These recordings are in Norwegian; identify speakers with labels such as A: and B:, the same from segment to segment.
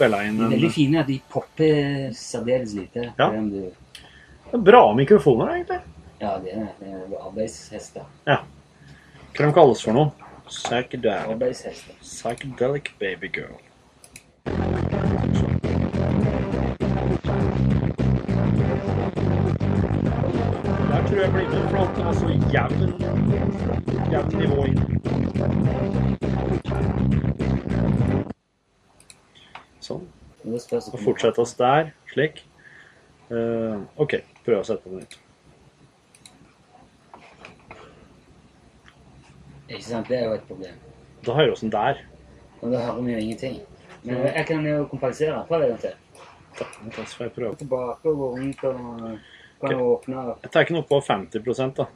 A: spille inn en
B: Veldig fine de popper særdeles lite.
A: Ja.
B: Du-
A: Det er Bra mikrofoner, egentlig.
B: Ja, det er, det er arbeidshester.
A: Hva de kalles for noe? Psychedelic. Psychedelic baby girl. Der tror jeg blir med, for det var så jævlig jævlig nivå inn. Sånn.
B: Og det
A: fortsette oss der, slik. Uh, OK, prøv å sette på nytt.
B: Ikke sant? Det er jo et problem.
A: Da hører vi åssen det der.
B: Og da hører vi jo ingenting. Men jeg kan jo kompensere. En gang til.
A: Da får jeg prøve.
B: Tilbake og gå rundt og kan
A: okay.
B: åpne
A: Jeg tar ikke noe på 50 da.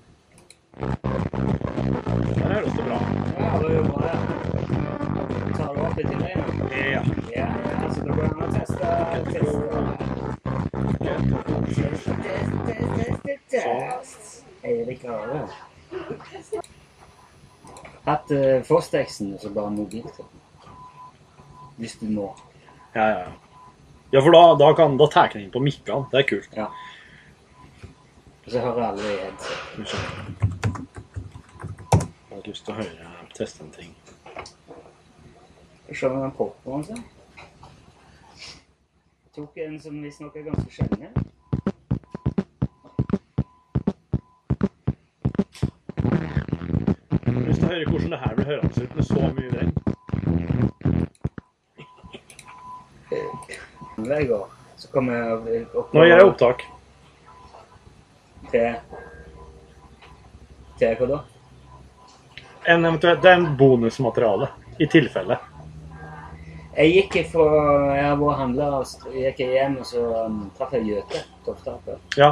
B: Eirik Are. Hatt uh, Foss-teksten og så bare mobiltelefon. Hvis du må.
A: Ja, ja, ja. Ja, for da, da, kan, da tar den inn på mikkene. Det er kult.
B: Ja. Og så hører alle i headset.
A: Jeg har lyst til å høre teste en ting.
B: Se om den popper sånn. Tok en som visstnok er ganske sjelden.
A: Jeg har lyst til å høre hvordan det her blir hørende ut med så mye
B: regn. Så kommer jeg opp
A: Nå gjør jeg opptak.
B: til Til hva da?
A: En eventuelt, det er en bonusmateriale, i tilfelle.
B: Jeg gikk ifra Jeg har vært og handla, og så gikk jeg hjem, og så um, traff jeg Gjøte Toftaker
A: Ja.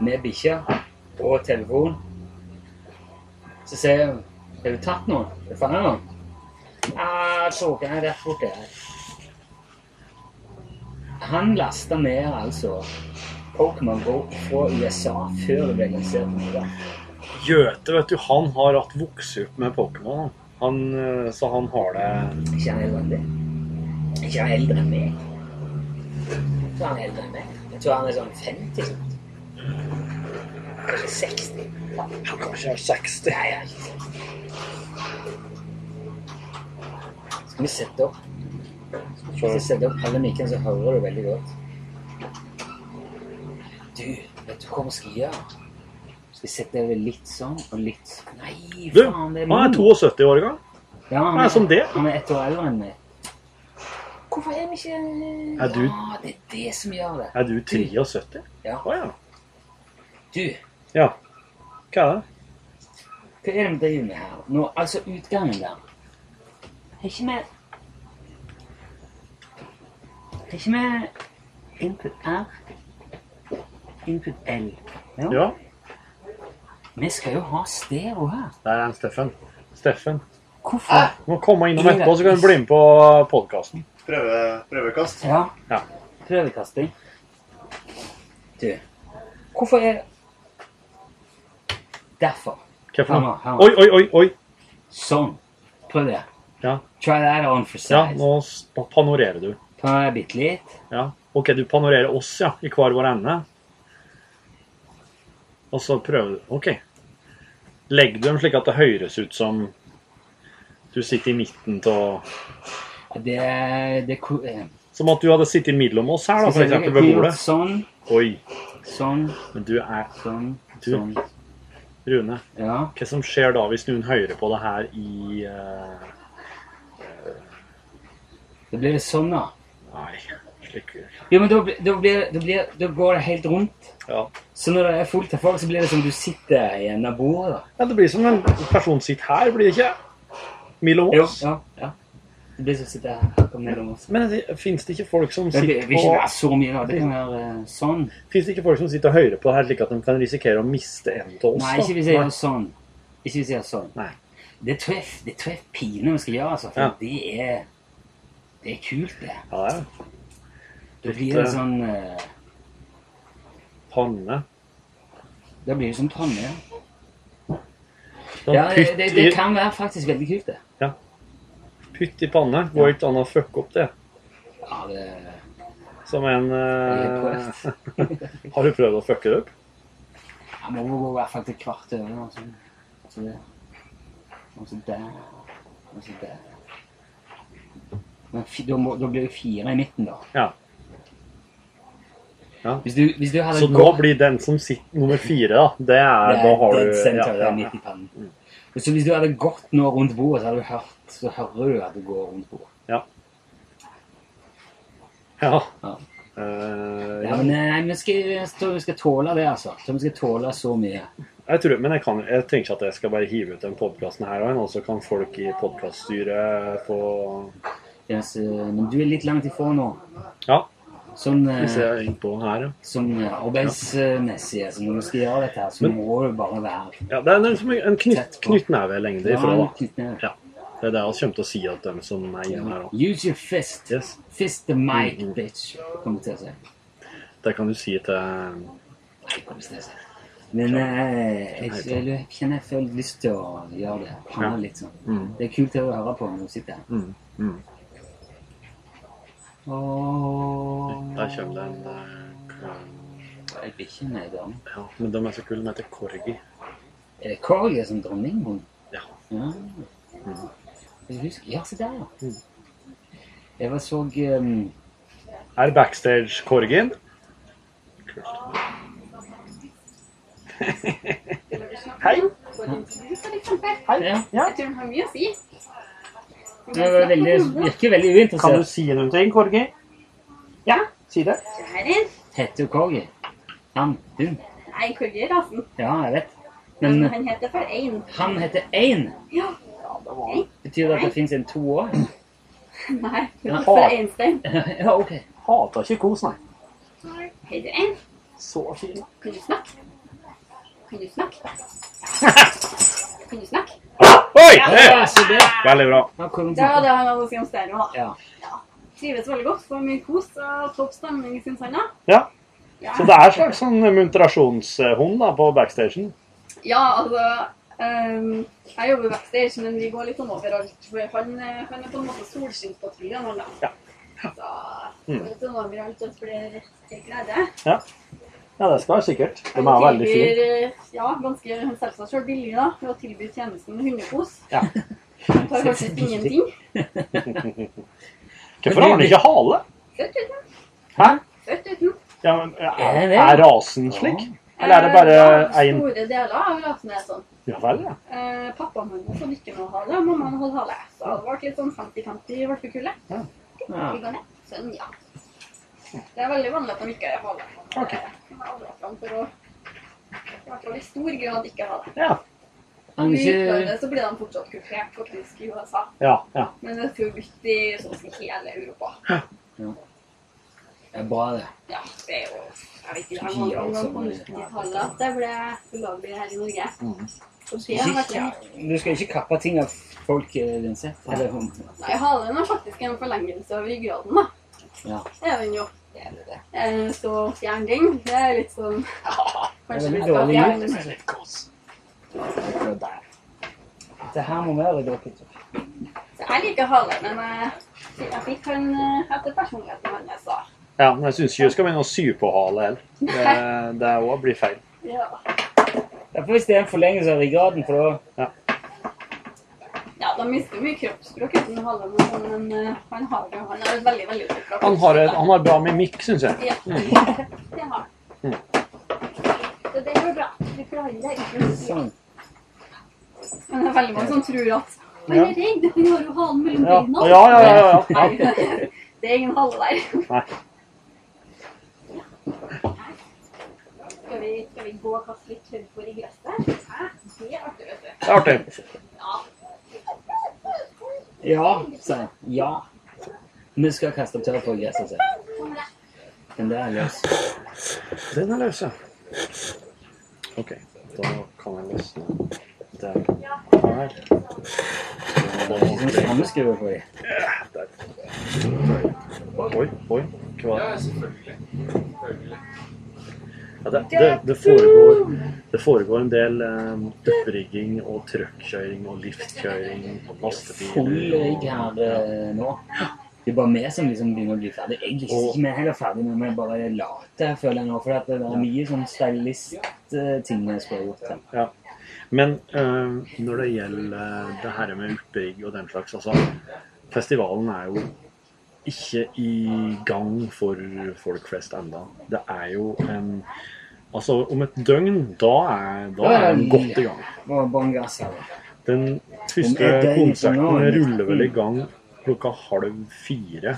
B: med bikkja og telefon. Så sier jeg Har du tatt nå? Er du fanget noen? Ah, tråken er rett borti her. Han lasta ned altså Pokémon Go fra USA før det ble lansert i Norge.
A: Gjøte, vet du, han har hatt vokst opp med Pokémon. han. Eh, så han har det
B: Ikke han eldre enn det. Ikke han eldre enn meg. Jeg tror han er eldre enn meg. Jeg tror han er sånn 50. sånt. Kanskje 60.
A: Han kanskje er 60.
B: Nei, jeg er ikke sant. Skal vi sette opp? Skal vi sette opp alle mikkene, så hører du veldig godt. Du, vet du hva vi skal gjøre? Skal vi sette det litt sånn og litt sånn? Nei,
A: Du,
B: faen, det er
A: han er 72 år gammel.
B: Ja, han
A: Han er som det.
B: Han er ett år eldre enn meg. Hvorfor er vi ikke
A: Er du-
B: Ja, det er det som gjør det.
A: Er du 73?
B: Ja.
A: Å ja.
B: Du,
A: Ja. Hva er det?
B: hva er det vi driver med her? Nå, altså, utgangen der. Ikke vi input R? Input L?
A: Ja,
B: Vi skal jo ha stereo her.
A: der er en Steffen. Steffen.
B: Hvorfor?
A: Du må komme innom etterpå, så kan du bli med på podkasten.
C: Prøve, prøvekast.
B: Ja.
A: Ja.
B: Prøvekasting. Du, hvorfor er det Derfor.
A: Hva for
B: Hør
A: noe?
B: nå, hør nå.
A: Oi, oi, oi. oi.
B: Sånn. Prøv det.
A: Ja.
B: Try that on for size.
A: Ja, nå panorerer du.
B: Panorerer bitte litt.
A: Ja. OK, du panorerer oss, ja, i hver vår ende. Og så prøver du OK. Legg du dem slik at det høres ut som du sitter i midten av
B: Det, det eh,
A: Som at du hadde sittet mellom oss her, da, for eksempel ved bordet.
B: Sånn,
A: Oi.
B: sånn,
A: Men du er
B: sånn,
A: Du-
B: sånn.
A: Rune.
B: Ja.
A: Hva som skjer da hvis noen hører på det her i eh,
B: Da blir det sånn, da.
A: Nei, slik
B: Jo, men da, da, blir, da, blir, da går det helt rundt.
A: Ja.
B: Så når det er fullt av folk, så blir det som du sitter i en av bordet.
A: ja. Det blir som en person sitter her, blir det ikke? Mellom
B: Jo,
A: oss.
B: ja, ja. Det blir som å sitte her mellom oss.
A: Men det, fins det ikke folk som
B: Det
A: på
B: Vi ikke være så mye, da. Det kan være eh, sånn.
A: Fins det ikke folk som sitter og hører på det her slik at de kan risikere å miste en av oss?
B: Nei, ikke hvis jeg gjør sånn. Ikke hvis jeg gjør sånn.
A: Nei.
B: Det tror jeg, det tror jeg vi skal gjøre, altså. For
A: Ja.
B: det er Det er kult, det.
A: Ja, det er
B: Da blir det
A: eh,
B: sånn eh,
A: panne.
B: Da blir det som panne, ja.
A: Sånn,
B: Ja, det, det, det kan være faktisk veldig kult, det.
A: Ja. Pytt i panne. Går ikke an å fucke opp det.
B: Ja, det
A: Som en eh, Har du prøvd å fucke det opp?
B: Ja, må gå i hvert fall til kvart over. Og så, så det. Og så der. Og så der. Men da, må, da blir det fire i midten, da.
A: Ja. Ja.
B: Hvis du, hvis du
A: Så nå blir den som sitter nummer fire, da Det er,
B: det er
A: har du
B: dead center,
A: ja,
B: det
A: ja,
B: i pannen. Så hvis du hadde gått nå rundt bordet, så hadde du hørt Så hører du at du går rundt bordet.
A: ja. ja.
B: Ja.
A: Uh,
B: Ja, men nei, vi skal, vi skal tåle det, altså. Tror vi skal tåle så mye.
A: Jeg tror, men jeg, kan, jeg tenker ikke at jeg skal bare hive ut den podkasten her òg, og så kan folk i podkaststyret få
B: Yes, eh, men du er litt langt ifra nå.
A: Ja,
B: Sånn,
A: hvis
B: ser
A: jeg innpå her, ja.
B: sånn eh, arbeidsmessig, altså når du skal gjøre dette, her, så
A: Men-
B: må du bare være
A: ja det er liksom en knytt,
B: på.
A: knyttnevelengde ifra,
B: Ja,
A: da.
B: knyttneve.
A: Ja. Det er det vi kommer til å si at dem som er inne her da.
B: Use your fist.
A: Yes.
B: Fist the mic,
A: Mhm.
B: bitch. Kommer til å si.
A: Det kan du si til
B: Nei, kommer til å si. Men eh, jeg, jeg kjenner jeg føler lyst til å gjøre det. Panne
A: Ja.
B: litt sånn.
A: mm,
B: Det er kult å høre på når du sitter her.
A: mm, mm.
B: Åh.
A: Der kommer det en eh,
B: Jeg blir ikke med da.
A: Ja, men de er så kule. De heter Corgi.
B: Er det Corgi som dronninghund?
A: Ja.
B: Ja.
A: Mm.
B: Jeg husker, ja, se der, ja.
A: Mm.
B: Jeg var så um,
A: Er backstage-Corgien? Kult. Hei.
B: ja.
C: Jeg tror har mye å si.
B: Det var veldig, virker veldig
A: Kan du
B: uinteressert.
A: si noen ting, Corgi? Ja, si det.
C: Se.
B: Heter jo Corgi. Han, hun.
C: Nei, Corgi er rasen.
B: Ja, jeg vet.
C: Men
B: Men
C: han heter for Ein.
B: han heter Ein.
C: Ja.
B: Betyr det at det fins en to år?
C: Nei,
B: Ja.
C: for Einstein.
B: ja, ok.
A: Hater ikke kos, nei.
C: Hei, du Ein.
A: Så fin.
C: Kan du snakke? Kan du snakke? Kan du snakke?
A: Oi!
B: Ja, det.
A: Veldig bra.
C: Det var det han hadde å si om stereo. da.
B: Ja.
C: Trives veldig godt. Får mye kos og topp stemning, syns han. da.
A: Ja,
C: Ja.
A: Så det er en slags sånn muntrasjonshund da, på backstagen?
C: Ja, altså um, Jeg jobber backstage, men vi går litt sånn overalt. For han, eh, han er på en måte solskinnspatruljen. han da.
A: Ja.
C: Så
A: Mm.
C: litt sånn overalt og blir til glede.
A: Ja. Ja, det skal jeg sikkert. De er veldig fine.
C: eh, Ja, ganske selvsagt sjøl billig da, ved å tilby tjenesten hundekos.
A: Ja.
C: Han tar faktisk ingenting.
A: Hvorfor har den ikke hale?
C: Søtt uten.
A: Hæ?
C: Søtt uten.
A: Ja, men Er,
B: Er
A: rasen slik? Eller er det bare
C: Eh,
A: én
C: Store deler av rasen er sånn.
A: Ja vel, ja.
C: Eh, Pappaen hans hadde ikke noe hale, mammaen hadde hale. Så det ble litt sånn 50-50 valpekullet.
B: Ja.
C: Ned. Sånn, ja. Det er veldig vanlig at de ikke har Det Okay. jeg aldri fram for å i hvert fall i stor grad ikke ha det.
A: Ja,
B: Han
C: I
B: er
C: utlandet så blir de fortsatt kupert, faktisk, i USA.
A: ja. ja.
C: Men det er forbudt i sånn som hele Europa.
B: Det er bra, det.
C: Ja, det er jo Jeg vet ikke, jeg var
B: også,
C: på 90-tallet at det ble ulovlig her i Norge.
A: Mm.
B: Ikke, du skal ikke kappe ting av folk, din sett?
C: Nei, halen er faktisk en forlengelse av ryggraden, da.
B: Ja.
C: Det er den jo.
B: Det er det.
C: Eh, Så fjern den. Det er litt sånn Kanskje
B: det
C: vi skal
B: dårlig
C: fjerne
B: Det
C: er
A: Litt kos.
B: Det her må være i dere.
C: Så jeg liker hale, men jeg, jeg fikk han eh, etter personligheten hans.
A: Ja, men jeg syns ikke du skal begynne å sy på hale heller. Det, det òg blir feil.
C: Ja.
B: Derfor hvis det er en forlengelse av ryggraden, for da
C: ja, de mister mye kroppsspråk uten men, sånn, men eh, han har jo Han har et veldig, veldig bra
A: Han har, et, han har bra mimikk, syns jeg.
C: Ja,
A: Mm.
C: det har han.
A: Mm.
C: Så det går bra. Vi klarer det. ikke?
B: Sånn.
C: Men det er veldig mange som tror at han er redd, han har jo halen mellom
A: Ja,
C: beina.
A: ja, ja. ja, ja, ja.
C: Nei, det er ingen hale der.
A: Nei.
C: Skal vi, skal vi gå og kaste litt tørrfôr i gresset? Det er artig, vet du.
A: Det er artig.
C: Ja.
B: sa jeg. Ja. Vi skal kaste tørr på gresset, jeg.
C: Kommer.
B: Den der er løs.
A: Den er løs, ja. OK. Da kan jeg løsne den her.
B: Er sånn frammeskruer på dem.
A: Der. Oi, oi. Hva selvfølgelig. det? Ja, det, det, det, foregår, det foregår en del um, dupprigging og truckkjøring og liftkjøring og
B: Full rigg
A: lastebiler.
B: her ja. nå. Det er bare vi som liksom begynner å bli ferdig. Jeg er
A: Og-
B: ikke vi heller ferdig, men vi er bare late, føler jeg nå. For det er mye sånn stylist-ting vi skulle ha gjort her.
A: Ja. Men um, når det gjelder det her med utbygg og den slags, altså Festivalen er jo ikke i gang for folk flest enda. Det er jo en Altså, om et døgn, da er, da er den godt i gang. Den første konserten ruller vel i gang klokka halv fire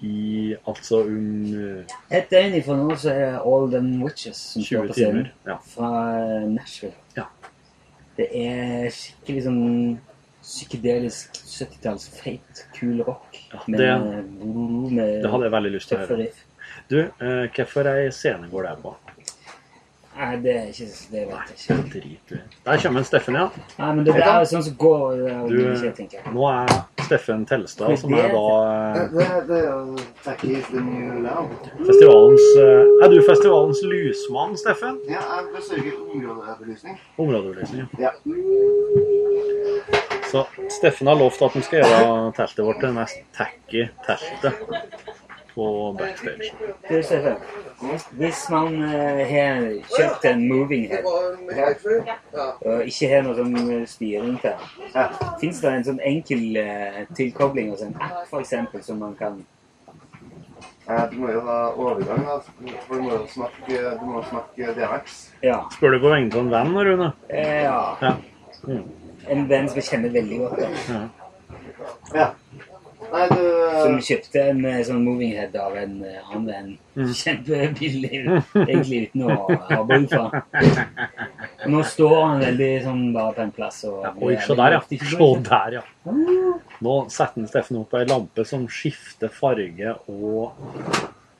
A: i Altså eh,
B: Et døgn ifra nå så er All Them Witches som
A: 20
B: står på scenen.
A: timer. Ja.
B: Fra Nashville.
A: Ja.
B: Det er skikkelig sånn psykedelisk 70-talls feit, kul rock.
A: Ja, det-
B: med
A: Det hadde jeg veldig lyst til å høre. Du, uh, hvorfor ei scene går det på?
B: Nei, det er ikke Det vet jeg ikke.
A: Drit du. Der kommer Steffen, ja.
B: Nei, men det er sånn som går det er
A: Du,
B: ikke,
A: nå er Steffen Telstad, som er da eh,
D: Det, det er jo
A: festivalens eh, Er du festivalens lysmann, Steffen?
D: Ja, jeg besøker områdebelysning.
A: Områdebelysning.
D: Ja.
A: Så Steffen har lovt at han skal gjøre teltet vårt til det mest tacky teltet på backstage.
B: Du, Steffen. Hvis, man har har kjøpt en moving head og ikke har noe sånn eh, styring til den,
D: Ja.
B: fins det en sånn enkel uh, tilkobling hos en app f.eks. som man kan
D: Eh, Du må jo ha overgang, da. For du må jo snakke, du må snakke DMX.
B: Ja.
A: Spør du på vegne av en venn, Rune?
B: Eh, ja.
A: Ja. Mm.
B: En venn som jeg kjenner veldig godt. Da.
A: ja.
D: Nei, du
B: Som
D: eh,
B: kjøpte en eh, sånn moving head av en eh, annen venn.
A: Mm.
B: Kjempebillig, egentlig uten å ha bruk for Nå står han veldig sånn bare på en plass. Og
A: Ja, Oi, se der, ja. Se der, ja. Nå setter Steffen opp ei lampe som skifter farge og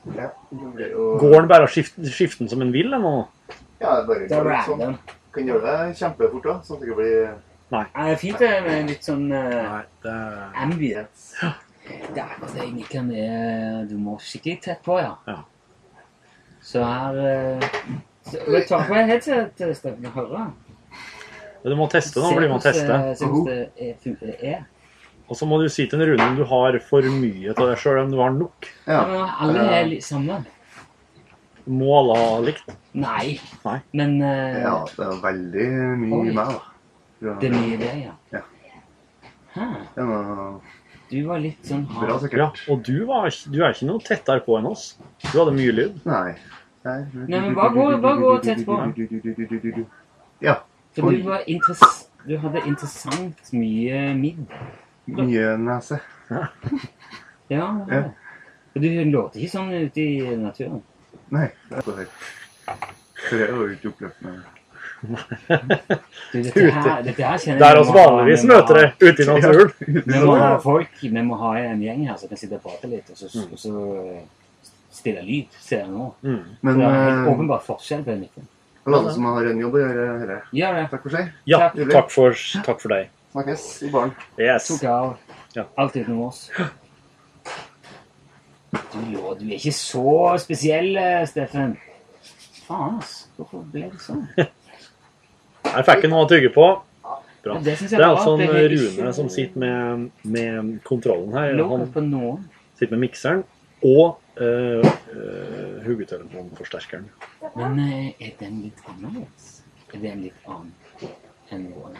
A: Går den bare og skifter, skifter den som en vil eller noe?
D: Ja, det
B: er
D: bare sånn. Kan gjøre det kjempefort òg, sånn at det ikke blir
B: Ja, Det er fint det med litt sånn uh,
A: Nei, det
B: Ja. Det er akkurat det jeg liker med Du må skikkelig tett på, ja.
A: Ja.
B: Så her uh, så, Jeg tar på meg headset, Steffen. og Hører.
A: Du må teste nå, blir man teste.
B: Jeg hvordan det er, er.
A: Og så må du si til en Rune om du har for mye av deg sjøl, om du har nok.
D: Ja.
B: ja alle er litt samme.
A: Må alle ha likt?
B: Nei.
A: Nei.
B: Men uh,
D: ja, det er veldig mye mer, da. Ja.
B: det er mye det, ja.
D: Ja.
B: Hæ. Du var litt sånn
D: bra,
B: hard.
D: sikkert.
A: Ja, og du, var, du er ikke noe tettere på enn oss. Du hadde mye lyd.
D: Nei. Nei,
B: Nei, men bare gå- bare gå tett på.
D: Ja.
B: For du var interess Du hadde interessant mye midd.
D: Mye nese.
B: Ja.
D: Ja.
B: Og du låter ikke sånn ute i naturen.
D: Nei, det er. Er jo ikke oppløftende.
B: Du, dette her, dette her kjenner
A: Der
B: jeg
A: oss
B: vi må
A: vanligvis
B: vi
A: møter det ute i naturen.
B: Vi må ha folk, vi må ha en gjeng her som kan sitte og prate litt, og så,
A: Mm.
B: og så eh, stille lyd, ser jeg nå.
A: Mm.
D: Men
B: det er en
D: åpenbar
B: åpenbart forskjell på det midten.
D: alle som har en jobb å gjøre, hører
B: ja, ja.
D: Takk for seg.
A: Ja,
B: Takk.
A: takk for, takk for deg.
D: Snakkes i baren.
A: Yes.
B: Tok av.
A: Ja.
B: Alt utenom oss. Du, du er ikke så spesiell, eh, Steffen. Faen, ass. Hvorfor ble det sånn?
A: Her fikk jeg noe å tygge på. Bra.
B: Det
A: Det er altså en Rune som sitter med, med kontrollen her. Han sitter med mikseren og uh, uh.
B: Men eh, er den litt annerledes? Er den litt annen enn vår?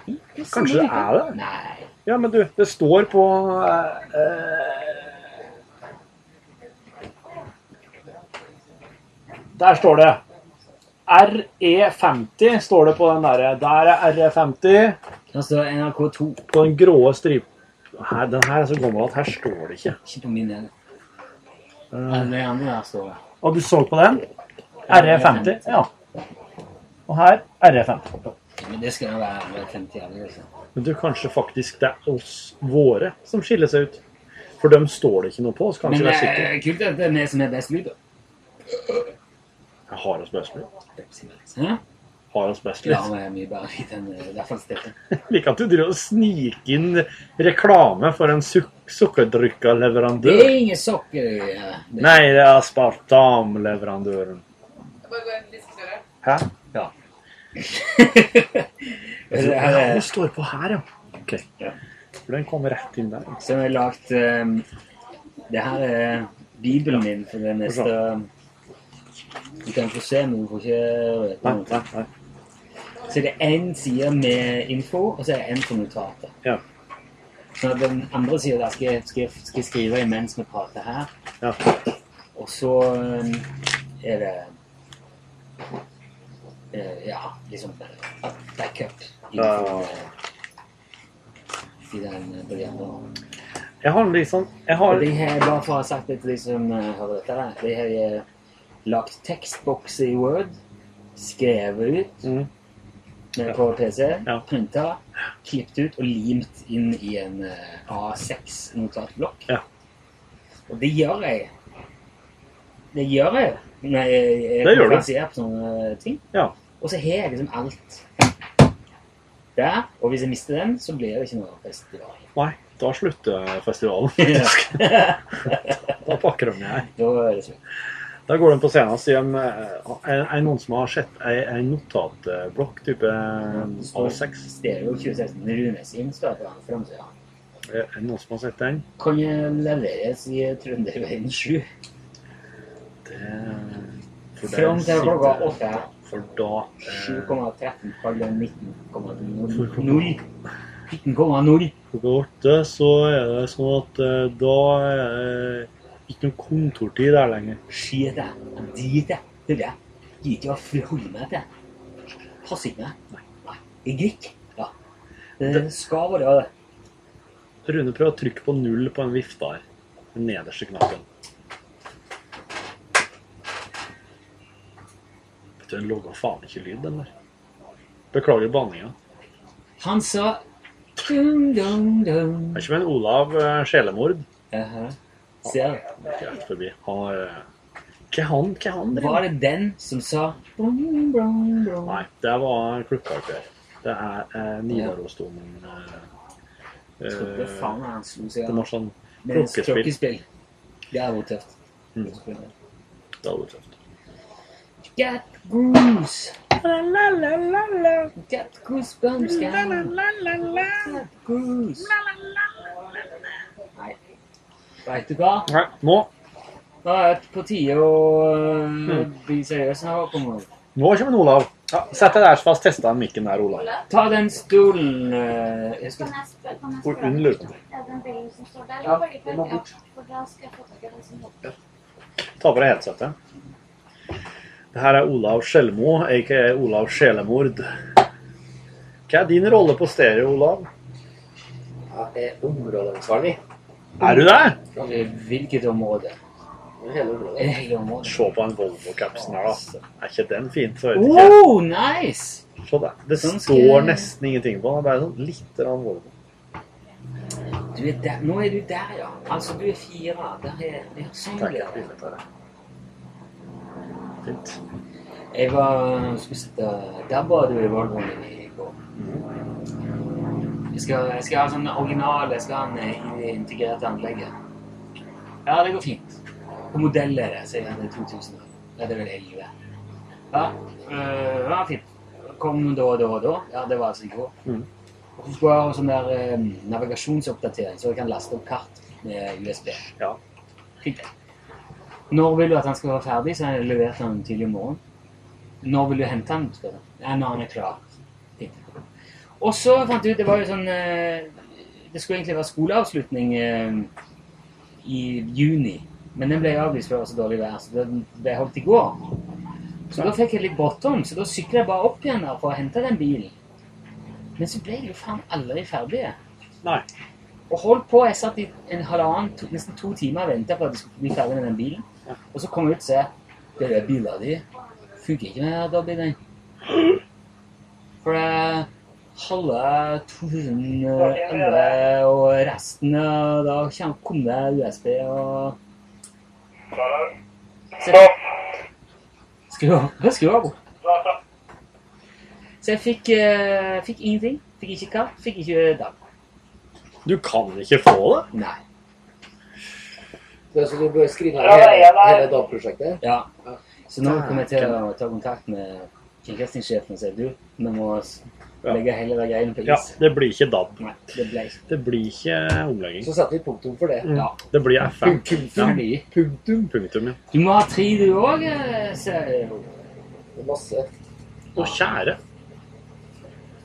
A: Kanskje det er det?
B: Nei.
A: Ja, men du, det står på uh, Der står det RE50 står det på den derre. Der er RE50
B: Der står NRK2.
A: på den grå stripen. Her, den her er så gammel at her står det ikke.
B: Ikke på min del.
A: Uh,
B: Alle andre der står det.
A: og du så på den? RE50? Ja. Og her RE50.
B: Men det skal jo være alle 50 alle, liksom.
A: Men du, kanskje faktisk det er oss våre som skiller seg ut. For dem står det ikke noe på. Så kanskje
B: Men det
A: er sikkert.
B: er kult at det er vi som er best lyd, da.
A: Har oss best lyd. Har oss best
B: Ja, han er mye bedre enn eh, i hvert fall Steffen.
A: At du driver og sniker inn reklame for en suk
B: Det er ingen sukker i eh, det.
A: Nei, det er aspartamleverandøren. Hæ?
B: Ja.
A: Ja,
B: det er,
A: det står på her, ja. Ok.
B: Ja.
A: For den kom rett inn der.
B: så har jeg lagt um, Det her er bibelen min for det neste Du kan få se, men du får ikke røpe
A: Nei, nei, nei.
B: Så det er én side med info, og så er det én for notater.
A: Ja.
B: Så den andre sida skal, jeg- skal, jeg- skal jeg skrive imens vi prater her.
A: Ja.
B: Og så um, er det eh, Ja, liksom eh, backup i,
A: Ja.
B: i den eh.
A: Jeg har liksom Jeg
B: Og
A: har
B: de her, bare for å ha sagt det til de som eh, hører dette, her, de her eh, lagt tekstbokser i Word, skrevet ut
A: mm,
B: eh, på PC,
A: Ja.
B: printa, klippet ut og limt inn i en eh, A6-notatblokk.
A: Ja.
B: Og det gjør jeg. Det gjør jeg når jeg jeg
A: Det gjør du.
B: konferansier på sånne ting.
A: Ja.
B: Og så har jeg liksom alt der. Og hvis jeg mister den, så blir det ikke noe festival.
A: Nei, da slutter festivalen.
B: da
A: Da pakker de ned.
B: er det slutt.
A: Da går de på scenen og sier um, er, er noen som har sett ei, notatblokk type A6?
B: Stereo 2016. Rune sin står på den framsida.
A: Er det noen som har sett den?
B: Kan leveres i Trønderveien 7.
A: Det
B: Fram til klokka 8.
A: For da eh,
B: 7,13 kaller 19,0. 19,0.
A: klokka åtte så er det sånn at eh, da er det ikke noe kontortid der lenger.
B: Skit jeg. Jeg driter jeg. Det er det. Gidder ikke å forholde meg til. Passer ikke meg. Nei. Nei. greit. Ja. Det skal være det.
A: Rune prøver å trykke på null på en vifte her. Den nederste knappen. Vet du, Den logga faen ikke lyd, den der. Beklager banninga.
B: Han sa dum, dum, dum.
A: Det er ikke med en Olav eh, Sjelemord.
B: Jaha. Ser du?
A: Rett forbi. Han har eh, Hva er han? Hva er han? driver
B: Var det den som sa brum, brum, brum?
A: Nei, det var klubbkarakter. Det er eh, Nidarosdomen eh,
B: Jeg tror ikke
A: eh,
B: han slo seg
A: Det var sånn klokkespill.
B: Det hadde vært tøft.
A: Mm. Det hadde vært tøft.
B: Get goose. Get goosebumps, Get goose. Nei. Vet du hva?
A: Nei, nå,
B: Da er det på tide å øh, bli seriøs her. Kommer.
A: nå kommer Olav. Ja, Sett deg der, så fast testa mikken der, Olav.
B: Ta den stolen jeg skal...
E: Kan jeg spørre, kan jeg
A: Hvor.
E: Er som står der?
A: Ja, den må bort.
E: Ja.
A: Ta på deg headsetet. Det her er Olav Skjelmo, aka Olav Sjelemord. Hva er din rolle på stereo, Olav?
F: Jeg er områdeansvarlig.
A: Er du der?
B: Hvilket område?
F: Hele området.
A: Se på en Volvo-capsen her, da. Er ikke den fin? Så vet ikke.
B: Oh, nice!
A: Se der. Det
B: Sånn
A: står nesten ingenting på den. Det er bare sånn litt grann Volvo.
B: Du er der. Nå er du der, ja. Altså, du er fire. Der er, ja, sånn
A: Takk,
B: blir
A: jeg
B: det.
A: vil ta det. Fint.
B: Jeg var spiste Der var du i Volvoen i går. Jeg skal, jeg skal ha sånn original Jeg skal ha en i det integrerte anlegget. Ja, det går fint. På modell er det, sier han i 2000. Ja, det er vel 11. Ja, øh, ja, fint. Kom da og da og da. Ja, det var altså i går.
A: Mm.
B: Og så skulle jeg ha sånn der eh, navigasjonsoppdatering, så jeg kan laste opp kart med USB.
A: Ja.
B: Fint. Når vil du at han skal være ferdig? Så har jeg levert han tidlig i morgen. Når vil du hente han? spør jeg. Ja, når han er klar. Og så fant jeg ut Det var jo sånn eh, Det skulle egentlig være skoleavslutning eh, i juni. Men den ble avlyst for det var så dårlig vær, så den ble holdt i går. Så da fikk jeg litt bråttom, så da sykla jeg bare opp igjen der for å hente den bilen. Men så ble jeg jo faen aldri ferdig.
A: Nei.
B: Og holdt på, jeg satt i en halvannen, to, nesten to timer og ventet på at jeg skulle bli ferdig med den bilen. Og så kom jeg ut og så det er bilen din funker ikke med DAB-bilen. For det halve 2011 og resten av da kom det USB og... Så, skru av, skru av. Så jeg fikk, eh, fikk ingenting. Fikk ikke kart, fikk ikke DAB.
A: Du kan ikke få det?
B: Nei.
F: Så du bør skrive hele, hele DAB-prosjektet?
B: Ja. Så nå kommer jeg til å ta kontakt med kringkastingssjefen og si du, vi må,
A: Ja.
B: Legge hele de greien på
A: Ja, det blir ikke DAB.
B: Nei, det ble.
A: Det blir ikke omlegging.
F: Så setter vi punktum for det.
A: Mm.
B: Ja.
A: Det blir FM.
F: Punktum.
B: Ja.
F: Punktum.
A: Punktum, ja.
B: Du må ha tre, du òg, ser jeg.
F: Det er masse.
A: Å, kjære.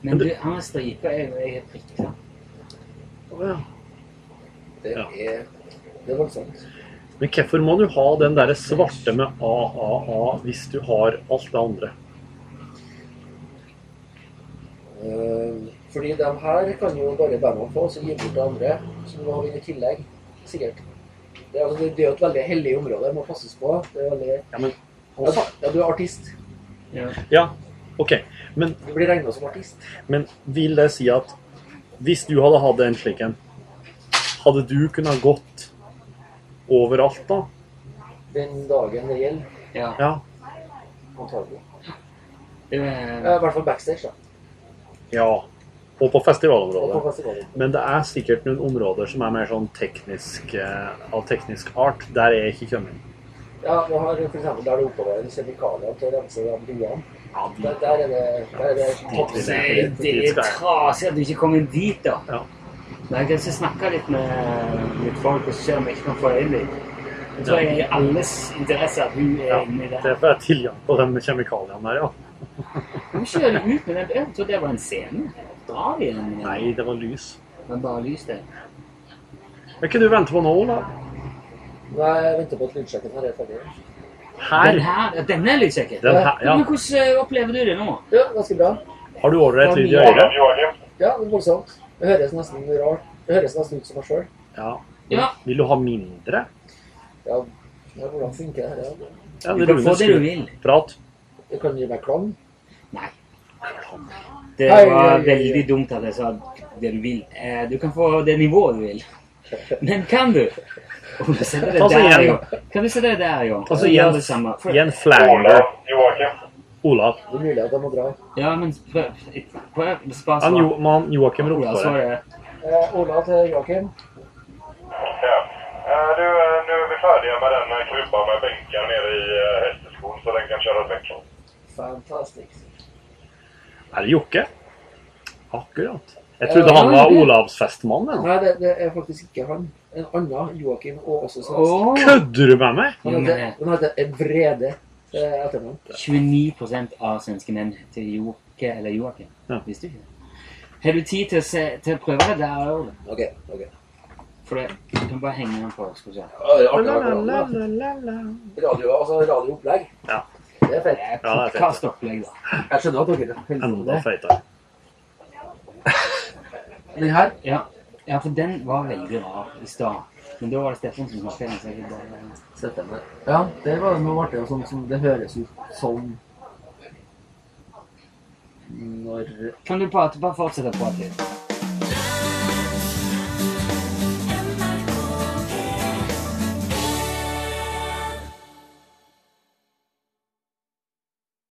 B: Men du, han med stripe er jo jeg er prikker.
A: Å, ja.
F: Det
A: Ja.
F: er, det er voldsomt.
A: Men hvorfor må du ha den der svarte med AAA hvis du har alt det andre?
F: Eh, fordi de her kan jo bare bandene få, og så gi bort til andre. som du må vinne i tillegg. Sikkert. Det er, altså, det er jo et veldig hellig område. Det må passes på. Det er veldig...
A: Ja, men,
F: Ja, ja, du er artist.
B: Ja.
A: ja, OK. Men,
F: Du blir regna som artist.
A: men vil det si at hvis du hadde hatt en slik en, hadde du kunnet gått overalt da?
F: Den dagen det gjelder.
B: ja.
A: Ja.
F: Antagelig.
B: Det
F: I hvert fall backstage, da.
A: Ja. Og på
F: Og på
A: festivalområdet. Men det er sikkert noen områder som er mer sånn teknisk, eh, av teknisk art. Der er jeg ikke kommet.
F: Ja, vi har for eksempel der det oppbevarer kjemikalier til å rense av bruene.
A: Ja,
F: Der, der er det, der er det
B: det er trasig at du ikke kommer dit, da.
A: Ja.
B: Men jeg kan snakke litt med litt folk og se om jeg ikke kan få litt. Jeg tror jeg er i alles interesse at hun er
A: Ja,
B: inni
A: det
B: Det
A: er for tilgang på de kjemikaliene der, ja.
B: Hun kjører ut med den. Jeg trodde det var en scene. Da er vi en
A: Nei, det var lys.
B: Men bare lys det.
A: Hva kan du vente på nå, da?
F: Nei, jeg venter på at lydsjekken her er ferdig.
B: Den
A: Her?
B: her, ja, denne er lydsjekken?
A: Den her, ja.
B: Men hvordan eh, opplever du det nå?
F: Ja, ganske bra.
A: Har du ålreit lyd i øret?
F: Ja, det er voldsomt. Det høres nesten rart. Det høres nesten ut som meg sjøl.
A: Ja.
B: Ja.
A: Vil du ha mindre?
F: Ja, ja, hvordan funker det her? Ja?
A: det
B: Du kan få det du vil.
A: Prat.
F: Det kan gi meg klovn?
B: Nei. Det
F: Hei,
B: var veldig dumt at jeg sa det du vil. Eh, Du kan få det nivået du vil. Men kan du? Om du setter det der, jo. Kan du sette det der, jo?
A: Og så
B: Gjør det samme.
A: En flanger. Olav.
F: Det er mulig at jeg må dra.
B: Ja, men prøv. Spar svar.
A: Mann Joakim roper
B: er
A: det.
B: det.
F: Eh, til Joakim.
G: Ja. Eh, Du, nå nu är vi ferdige med den krybba med benken nere i hesteskolen, så den kan kjøres väck.
F: Fantastisk.
A: Er det Jokke? Akkurat. Jeg trodde han var
B: Olavsfestmannen.
A: Olavsfestmann.
F: Nei, det, det er faktisk ikke han. En annen Joakim og også svensk.
B: Åh,
A: Kødder du med meg?
F: Han heter, han heter en Vrede eh, etternavn.
B: 29% av svenske menn heter Joke eller Joakim.
A: Ja.
B: Visste du ikke det? Har du tid til å, se, til å prøve det der òg?
F: Ok, ok.
B: For det, du kan bare henge den på. Skal vi se.
F: Ja, det er artig radio, altså radioopplegg.
A: Ja.
F: Det er fett.
B: Er
A: Ja, det er fett.
B: podkastopplegg, da.
F: Jeg skjønner at dere på med
A: Enda
F: det.
A: feitere.
F: Den her?
B: Ja. ja, for den var veldig rar i stad. Men da var det Stefan som snakket. Så jeg bare...
F: sette den. Ja, det var noe artig. og Sånn som det høres ut som når
B: Kan du prate, bare fortsette å prate litt?